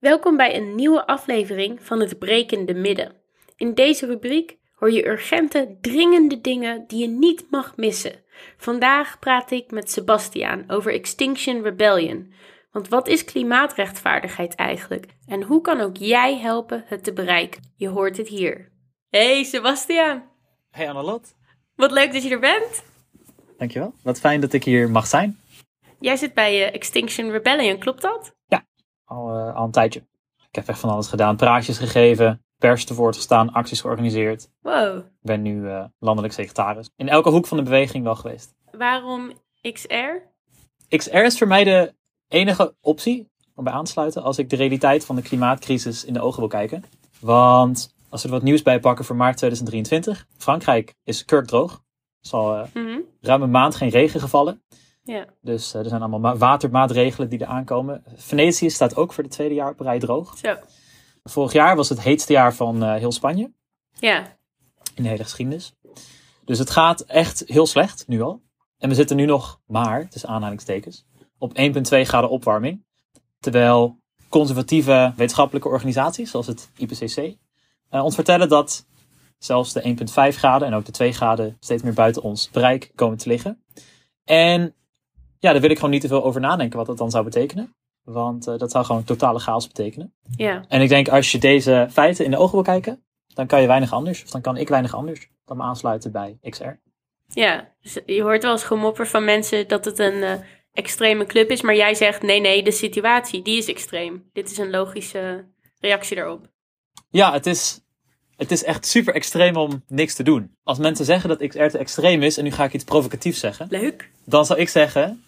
Welkom bij een nieuwe aflevering van het Brekende Midden. In deze rubriek hoor je urgente, dringende dingen die je niet mag missen. Vandaag praat ik met Sebastiaan over Extinction Rebellion. Want wat is klimaatrechtvaardigheid eigenlijk? En hoe kan ook jij helpen het te bereiken? Je hoort het hier. Hey Sebastiaan, Hey Annelot. wat leuk dat je er bent. Dankjewel. Wat fijn dat ik hier mag zijn. Jij zit bij eh, Extinction Rebellion, klopt dat? Al, eh, al een tijdje. Ik heb echt van alles gedaan. Praatjes gegeven, pers te woord gestaan, acties georganiseerd. Wow, Ik ben nu eh, landelijk secretaris. In elke hoek van de beweging wel geweest. waarom XR? XR is voor mij de enige optie om bij aan te sluiten als ik de realiteit van de klimaatcrisis in de ogen wil kijken. Want als we er wat nieuws bij pakken voor maart 2023. Frankrijk is kurkdroog. Er is al ruim een maand geen regen gevallen. Ja. Dus eh, er zijn allemaal ma- watermaatregelen die er aankomen. Venetië staat ook voor de tweede jaar op rij droog. Zo. Vorig jaar was het heetste jaar van eh, heel Spanje Ja. in de hele geschiedenis. Dus het gaat echt heel slecht nu al. En we zitten nu nog maar, tussen aanhalingstekens, op 1,2 graden opwarming. Terwijl conservatieve wetenschappelijke organisaties, zoals het IPCC, eh, ons vertellen dat zelfs de 1,5 graden en ook de 2 graden steeds meer buiten ons bereik komen te liggen. En ja, daar wil ik gewoon niet te veel over nadenken wat dat dan zou betekenen. Want eh, dat zou gewoon totale chaos betekenen. Ja. En ik denk als je deze feiten in de ogen wil kijken, dan kan je weinig anders. Of dan kan ik weinig anders dan me aansluiten bij XR. Ja, dus je hoort wel eens gemopper van mensen dat het een eh, extreme club is, maar jij zegt nee, nee, de situatie, die is extreem. Dit is een logische reactie daarop. Ja, het is, het is echt super extreem om niks te doen. Als mensen zeggen dat XR te extreem is, en nu ga ik iets provocatiefs zeggen, Leuk. dan zou ik zeggen,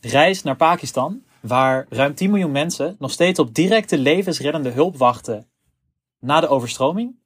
reis naar Pakistan, waar ruim 10 miljoen mensen nog steeds op directe levensreddende hulp wachten na de overstroming.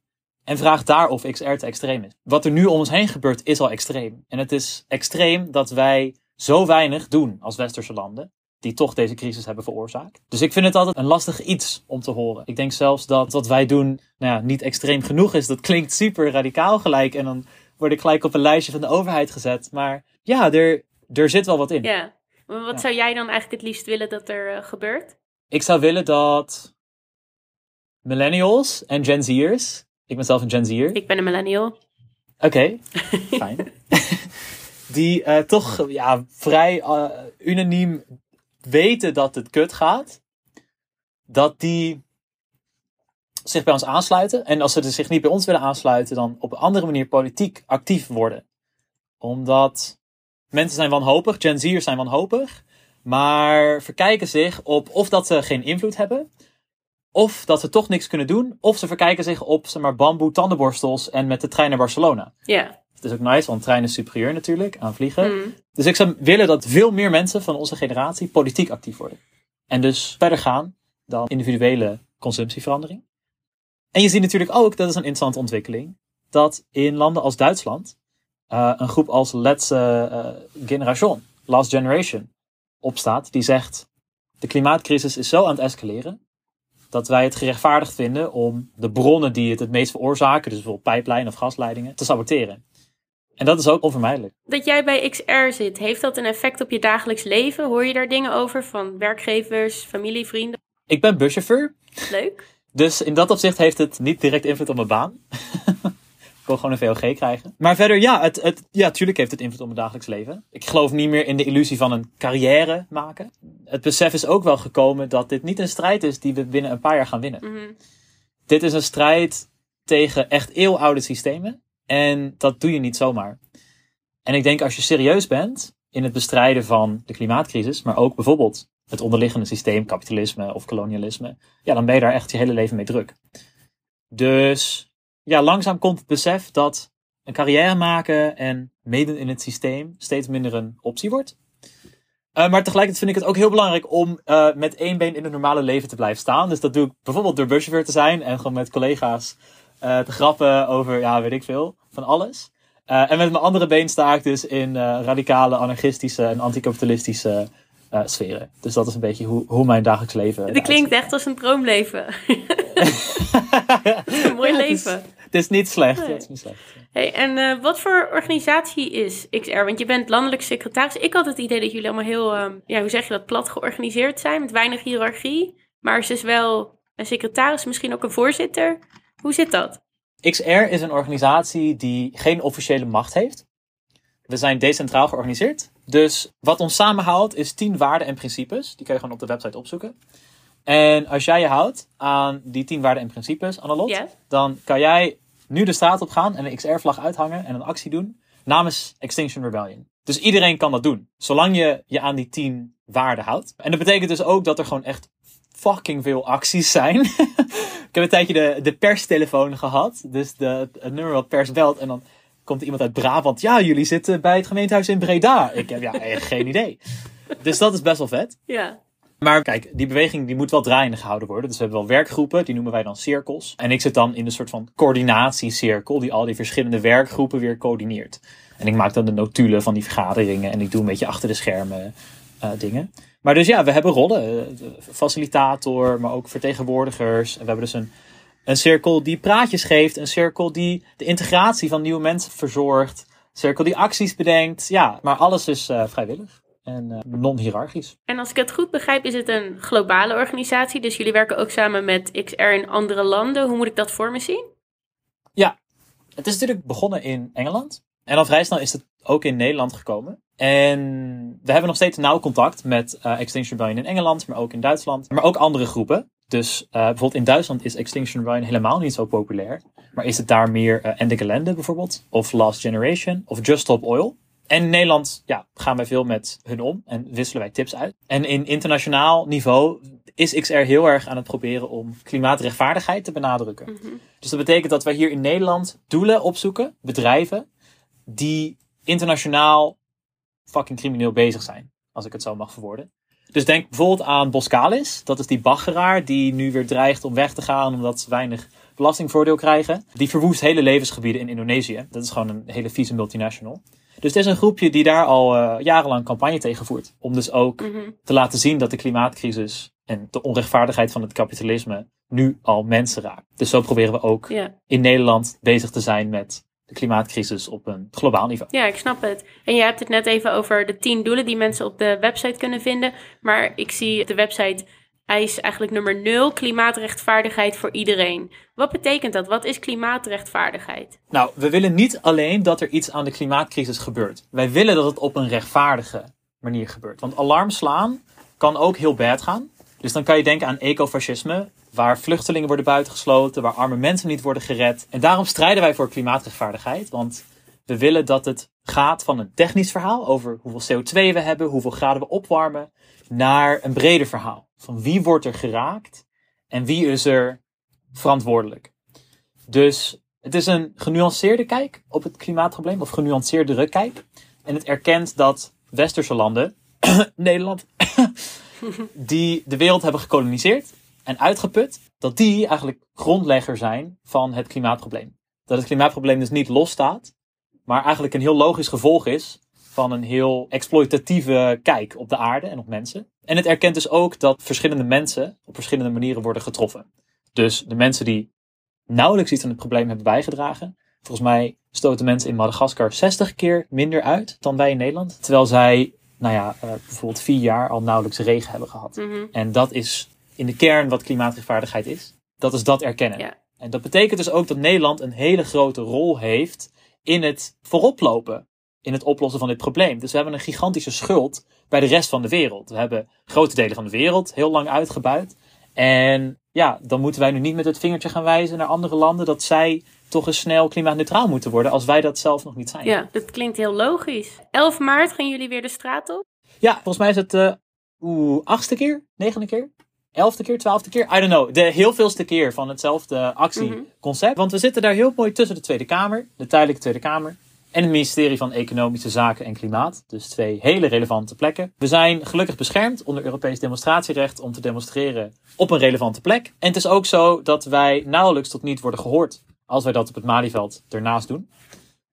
En vraag daar of XR te extreem is. Wat er nu om ons heen gebeurt is al extreem. En het is extreem dat wij zo weinig doen als westerse landen. Die toch deze crisis hebben veroorzaakt. Dus ik vind het altijd een lastig iets om te horen. Ik denk zelfs dat wat wij doen nou ja, niet extreem genoeg is. Dat klinkt super radicaal gelijk. En dan word ik gelijk op een lijstje van de overheid gezet. Maar ja, er, er zit wel wat in. Ja. Wat Ja. zou jij dan eigenlijk het liefst willen dat er eh, gebeurt? Ik zou willen dat millennials en Gen Z'ers. Ik ben zelf een Gen Z'er. Ik ben een millennial. Oké, fijn. Die eh, toch ja, vrij eh, unaniem weten dat het kut gaat. Dat die zich bij ons aansluiten. En als ze zich niet bij ons willen aansluiten, dan op een andere manier politiek actief worden. Omdat mensen zijn wanhopig, Gen Z'ers zijn wanhopig. Maar verkijken zich op of dat ze geen invloed hebben. Of dat ze toch niks kunnen doen. Of ze verkijken zich op zeg maar, bamboe tandenborstels en met de trein naar Barcelona. Ja. Het is ook nice, want trein is superieur natuurlijk aan vliegen. Mm. Dus ik zou willen dat veel meer mensen van onze generatie politiek actief worden. En dus verder gaan dan individuele consumptieverandering. En je ziet natuurlijk ook, dat is een interessante ontwikkeling, dat in landen als Duitsland eh, een groep als Let's eh, eh, Generation, Last Generation, opstaat. Die zegt, de klimaatcrisis is zo aan het escaleren, dat wij het gerechtvaardigd vinden om de bronnen die het het meest veroorzaken, dus bijvoorbeeld pijplijnen of gasleidingen, te saboteren. En dat is ook onvermijdelijk. Dat jij bij XR zit, heeft dat een effect op je dagelijks leven? Hoor je daar dingen over van werkgevers, familie, vrienden? Ik ben buschauffeur, Leuk. dus in dat opzicht heeft het niet direct invloed op mijn baan. wil gewoon een VOG krijgen. Maar verder, ja, het, het, ja, tuurlijk heeft het invloed op mijn dagelijks leven. Ik geloof niet meer in de illusie van een carrière maken. Het besef is ook wel gekomen dat dit niet een strijd is die we binnen een paar jaar gaan winnen. Mhm. Dit is een strijd tegen echt eeuwenoude systemen. En dat doe je niet zomaar. En ik denk als je serieus bent in het bestrijden van de klimaatcrisis, maar ook bijvoorbeeld het onderliggende systeem, kapitalisme of kolonialisme, ja, dan ben je daar echt je hele leven mee druk. Dus ja, langzaam komt het besef dat een carrière maken en meedoen in het systeem steeds minder een optie wordt. Eh, maar tegelijkertijd vind ik het ook heel belangrijk om eh, met één been in het normale leven te blijven staan. Dus dat doe ik bijvoorbeeld door buschauffeur te zijn en gewoon met collega's eh, te grappen over, ja, weet ik veel, van alles. Eh, en met mijn andere been sta ik dus in eh, radicale, anarchistische en anticapitalistische eh, sferen. Dus dat is een beetje hoe, hoe mijn dagelijks leven. Dit klinkt echt als een droomleven. een mooi Ja, het is- leven. Het is niet slecht. Nee. ja, het is niet slecht. Hey, en eh, wat voor organisatie is XR? Want je bent landelijk secretaris. Ik had het idee dat jullie allemaal heel, ehm, ja, hoe zeg je dat, plat georganiseerd zijn, met weinig hiërarchie. maar ze is wel een secretaris, misschien ook een voorzitter. Hoe zit dat? XR is een organisatie die geen officiële macht heeft. We zijn decentraal georganiseerd. Dus wat ons samenhoudt is tien waarden en principes. Die kun je gewoon op de website opzoeken. En als jij je houdt aan die tien waarden en principes, Annalot, Ja. dan kan jij nu de straat op gaan en een XR-vlag uithangen en een actie doen namens Extinction Rebellion. Dus iedereen kan dat doen, zolang je je aan die tien waarden houdt. En dat betekent dus ook dat er gewoon echt fucking veel acties zijn. ik heb een tijdje de, de perstelefoon gehad, dus de, het nummer wat pers belt en dan komt iemand uit Brabant. Ja, jullie zitten bij het gemeentehuis in Breda. Ik heb ja, geen idee. Dus dat is best wel vet. Ja. Maar kijk, die beweging die moet wel draaiende gehouden worden. Dus we hebben wel werkgroepen, die noemen wij dan cirkels. En ik zit dan in een soort van coördinatiecirkel, die al die verschillende werkgroepen weer coördineert. En ik maak dan de notulen van die vergaderingen en ik doe een beetje achter de schermen eh, dingen. Maar dus ja, we hebben rollen. eh, facilitator, maar ook vertegenwoordigers. En we hebben dus een, een cirkel die praatjes geeft. Een cirkel die de integratie van nieuwe mensen verzorgt. Een cirkel die acties bedenkt. Ja, maar alles is eh, vrijwillig en eh, non-hierarchisch. En als ik het goed begrijp, is het een globale organisatie. Dus jullie werken ook samen met XR in andere landen. Hoe moet ik dat voor me zien? Het is natuurlijk begonnen in Engeland. En al vrij snel is het ook in Nederland gekomen. En we hebben nog steeds nauw contact met eh, Extinction Rebellion in Engeland, maar ook in Duitsland. Maar ook andere groepen. Dus eh, bijvoorbeeld in Duitsland is Extinction Rebellion helemaal niet zo populair. Maar is het daar meer eh Ende Gelände bijvoorbeeld? Of Last Generation? Of Just Stop Oil? En in Nederland ja, gaan wij veel met hun om en wisselen wij tips uit. En in internationaal niveau is XR heel erg aan het proberen om klimaatrechtvaardigheid te benadrukken. Dus dat betekent dat wij hier in Nederland doelen opzoeken, bedrijven, die internationaal fucking crimineel bezig zijn. Als ik het zo mag verwoorden. Dus denk bijvoorbeeld aan Boskalis. Dat is die baggeraar die nu weer dreigt om weg te gaan omdat ze weinig belastingvoordeel krijgen. Die verwoest hele levensgebieden in Indonesië. Dat is gewoon een hele vieze multinational. Dus het is een groepje die daar al eh, jarenlang campagne tegen voert. Om dus ook Mhm. te laten zien dat de klimaatcrisis en de onrechtvaardigheid van het kapitalisme nu al mensen raakt. Dus zo proberen we ook in Nederland bezig te zijn met de klimaatcrisis op een globaal niveau. ja, ik snap het. En je hebt het net even over de tien doelen die mensen op de website kunnen vinden. Maar ik zie de website eis eigenlijk nummer nul, klimaatrechtvaardigheid voor iedereen. Wat betekent dat? Wat is klimaatrechtvaardigheid? Nou, we willen niet alleen dat er iets aan de klimaatcrisis gebeurt. Wij willen dat het op een rechtvaardige manier gebeurt. Want alarm slaan kan ook heel bad gaan. Dus dan kan je denken aan ecofascisme, waar vluchtelingen worden buitengesloten, waar arme mensen niet worden gered. En daarom strijden wij voor klimaatrechtvaardigheid, want we willen dat het gaat van een technisch verhaal over hoeveel CO2 we hebben, hoeveel graden we opwarmen, naar een breder verhaal. Van wie wordt er geraakt en wie is er verantwoordelijk. Dus het is een genuanceerde kijk op het klimaatprobleem, of genuanceerdere kijk. En het erkent dat westerse landen, Nederland, die de wereld hebben gekoloniseerd en uitgeput, dat die eigenlijk grondlegger zijn van het klimaatprobleem. Dat het klimaatprobleem dus niet losstaat, maar eigenlijk een heel logisch gevolg is van een heel exploitatieve kijk op de aarde en op mensen. En het erkent dus ook dat verschillende mensen op verschillende manieren worden getroffen. Dus de mensen die nauwelijks iets aan het probleem hebben bijgedragen. Volgens mij stoten mensen in Madagaskar 60 keer minder uit dan wij in Nederland. Terwijl zij, nou ja, eh, bijvoorbeeld vier jaar al nauwelijks regen hebben gehad. Mhm. En dat is in de kern wat klimaatrechtvaardigheid is. Dat is dat erkennen. Ja. En dat betekent dus ook dat Nederland een hele grote rol heeft in het vooroplopen. In het oplossen van dit probleem. Dus we hebben een gigantische schuld bij de rest van de wereld. We hebben grote delen van de wereld heel lang uitgebuit. En ja, dan moeten wij nu niet met het vingertje gaan wijzen naar andere landen dat zij toch eens snel klimaatneutraal moeten worden als wij dat zelf nog niet zijn. Ja, dat klinkt heel logisch. 11 maart gaan jullie weer de straat op? Ja, volgens mij is het uh, oeh, achtste keer, negende keer, elfde keer, twaalfde keer. I don't know. De heel veelste keer van hetzelfde actieconcept. Want we zitten daar heel mooi tussen de Tweede Kamer, de tijdelijke Tweede Kamer. En het ministerie van Economische Zaken en Klimaat. Dus twee hele relevante plekken. We zijn gelukkig beschermd onder Europees demonstratierecht om te demonstreren op een relevante plek. En het is ook zo dat wij nauwelijks tot niet worden gehoord als wij dat op het Malieveld ernaast doen.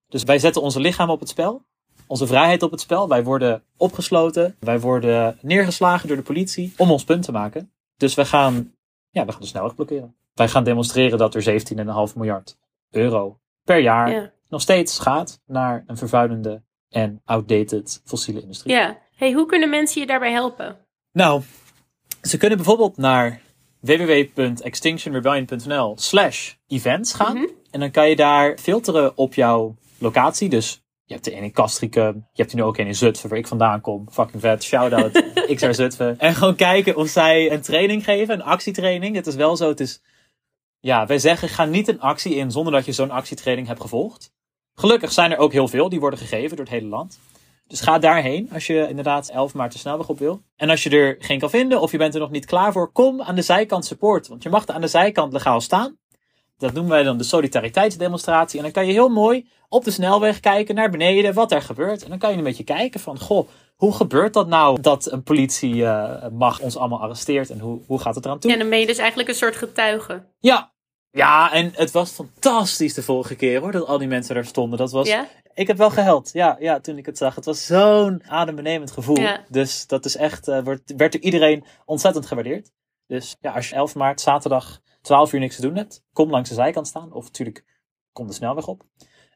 Dus wij zetten onze lichaam op het spel onze vrijheid op het spel. Wij worden opgesloten. Wij worden neergeslagen door de politie om ons punt te maken. Dus wij gaan, ja, we gaan de snelweg blokkeren. Wij gaan demonstreren dat er 17,5 miljard euro per jaar Ja. Nog steeds gaat naar een vervuilende en outdated fossiele industrie. Ja. Hey, hoe kunnen mensen je daarbij helpen? Nou, ze kunnen bijvoorbeeld naar www.extinctionrebellion.nl slash events gaan. Mhm. En dan kan je daar filteren op jouw locatie. Dus je hebt er een in Castricum. Je hebt er nu ook een in Zutphen, waar ik vandaan kom. Fucking vet. Shout-out XR Zutphen. En gewoon kijken of zij een training geven. Een actietraining. Het is wel zo. Het is... Ja, wij zeggen ga niet een actie in zonder dat je zo'n actietraining hebt gevolgd. Gelukkig zijn er ook heel veel. Die worden gegeven door het hele land. Dus ga daarheen als je inderdaad 11 maart de snelweg op wil. En als je er geen kan vinden of je bent er nog niet klaar voor, kom aan de zijkant support. Want je mag er aan de zijkant legaal staan. Dat noemen wij dan de solidariteitsdemonstratie. En dan kan je heel mooi op de snelweg kijken naar beneden wat er gebeurt. En dan kan je een beetje kijken van, goh, hoe gebeurt dat nou dat een politiemacht ons allemaal arresteert en hoe, hoe gaat het eraan toe? Ja, dan ben je dus eigenlijk een soort getuige. Ja. Ja, en het was fantastisch de vorige keer hoor, dat al die mensen daar stonden. Dat was, Ja? ik heb wel gehuild, ja, ja, toen ik het zag. Het was zo'n adembenemend gevoel. Ja. Dus dat is echt, eh, wordt, werd door iedereen ontzettend gewaardeerd. Dus ja, als je 11 maart, zaterdag, 12 uur niks te doen hebt, kom langs de zijkant staan. Of natuurlijk, kom de snelweg op.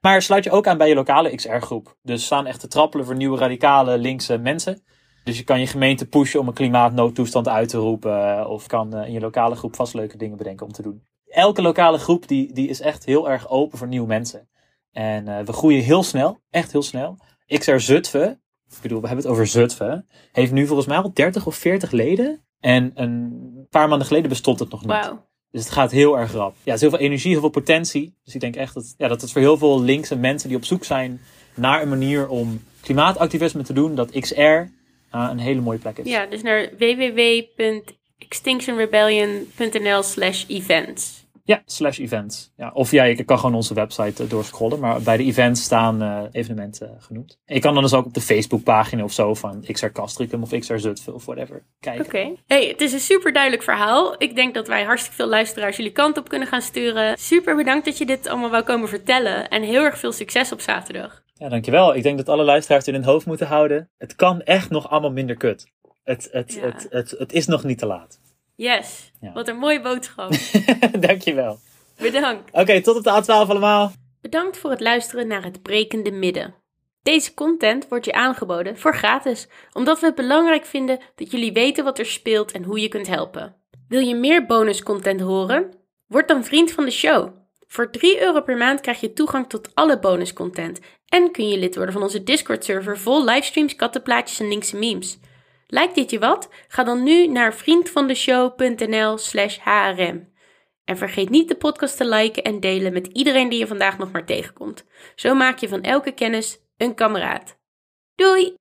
Maar sluit je ook aan bij je lokale XR-groep. Dus staan echt te trappelen voor nieuwe radicale linkse mensen. Dus je kan je gemeente pushen om een klimaatnoodtoestand uit te roepen. Of kan eh, in je lokale groep vast leuke dingen bedenken om te doen. Elke lokale groep die, die is echt heel erg open voor nieuwe mensen. En eh, we groeien heel snel, echt heel snel. XR Zutphen, ik bedoel, we hebben het over Zutphen, heeft nu volgens mij al 30 of 40 leden. En een paar maanden geleden bestond het nog niet. Dus het gaat heel erg rap. Ja, het is heel veel energie, heel veel potentie. Dus ik denk echt dat, ja, dat het voor heel veel linkse mensen die op zoek zijn naar een manier om klimaatactivisme te doen, dat XR uh, een hele mooie plek is. Ja, dus naar www.extinctionrebellion.nl slash events. Ja, slash events. Ja, of ja, je kan gewoon onze website uh, doorscrollen, maar bij de events staan uh, evenementen uh, genoemd. Je kan dan dus ook op de Facebookpagina of zo van XR Castricum of XR Zutphen of whatever kijken. Oké. Okay. Hey, het is een super duidelijk verhaal. Ik denk dat wij hartstikke veel luisteraars jullie kant op kunnen gaan sturen. Super bedankt dat je dit allemaal wou komen vertellen en heel erg veel succes op zaterdag. Ja, dankjewel. Ik denk dat alle luisteraars in hun hoofd moeten houden. Het kan echt nog allemaal minder kut. Het, het, ja. het, het, het is nog niet te laat. Yes, ja. wat een mooie boodschap. Dankjewel. Bedankt. Oké, okay, tot op de A12 allemaal. Bedankt voor het luisteren naar het Brekende Midden. Deze content wordt je aangeboden voor gratis, omdat we het belangrijk vinden dat jullie weten wat er speelt en hoe je kunt helpen. Wil je meer bonuscontent horen? Word dan vriend van de show. Voor 3 euro per maand krijg je toegang tot alle bonuscontent en kun je lid worden van onze Discord-server vol livestreams, kattenplaatjes en linkse memes. Lijkt dit je wat? Ga dan nu naar vriendvandeshow.nl slash hrm. En vergeet niet de podcast te liken en delen met iedereen die je vandaag nog maar tegenkomt. Zo maak je van elke kennis een kameraad. Doei!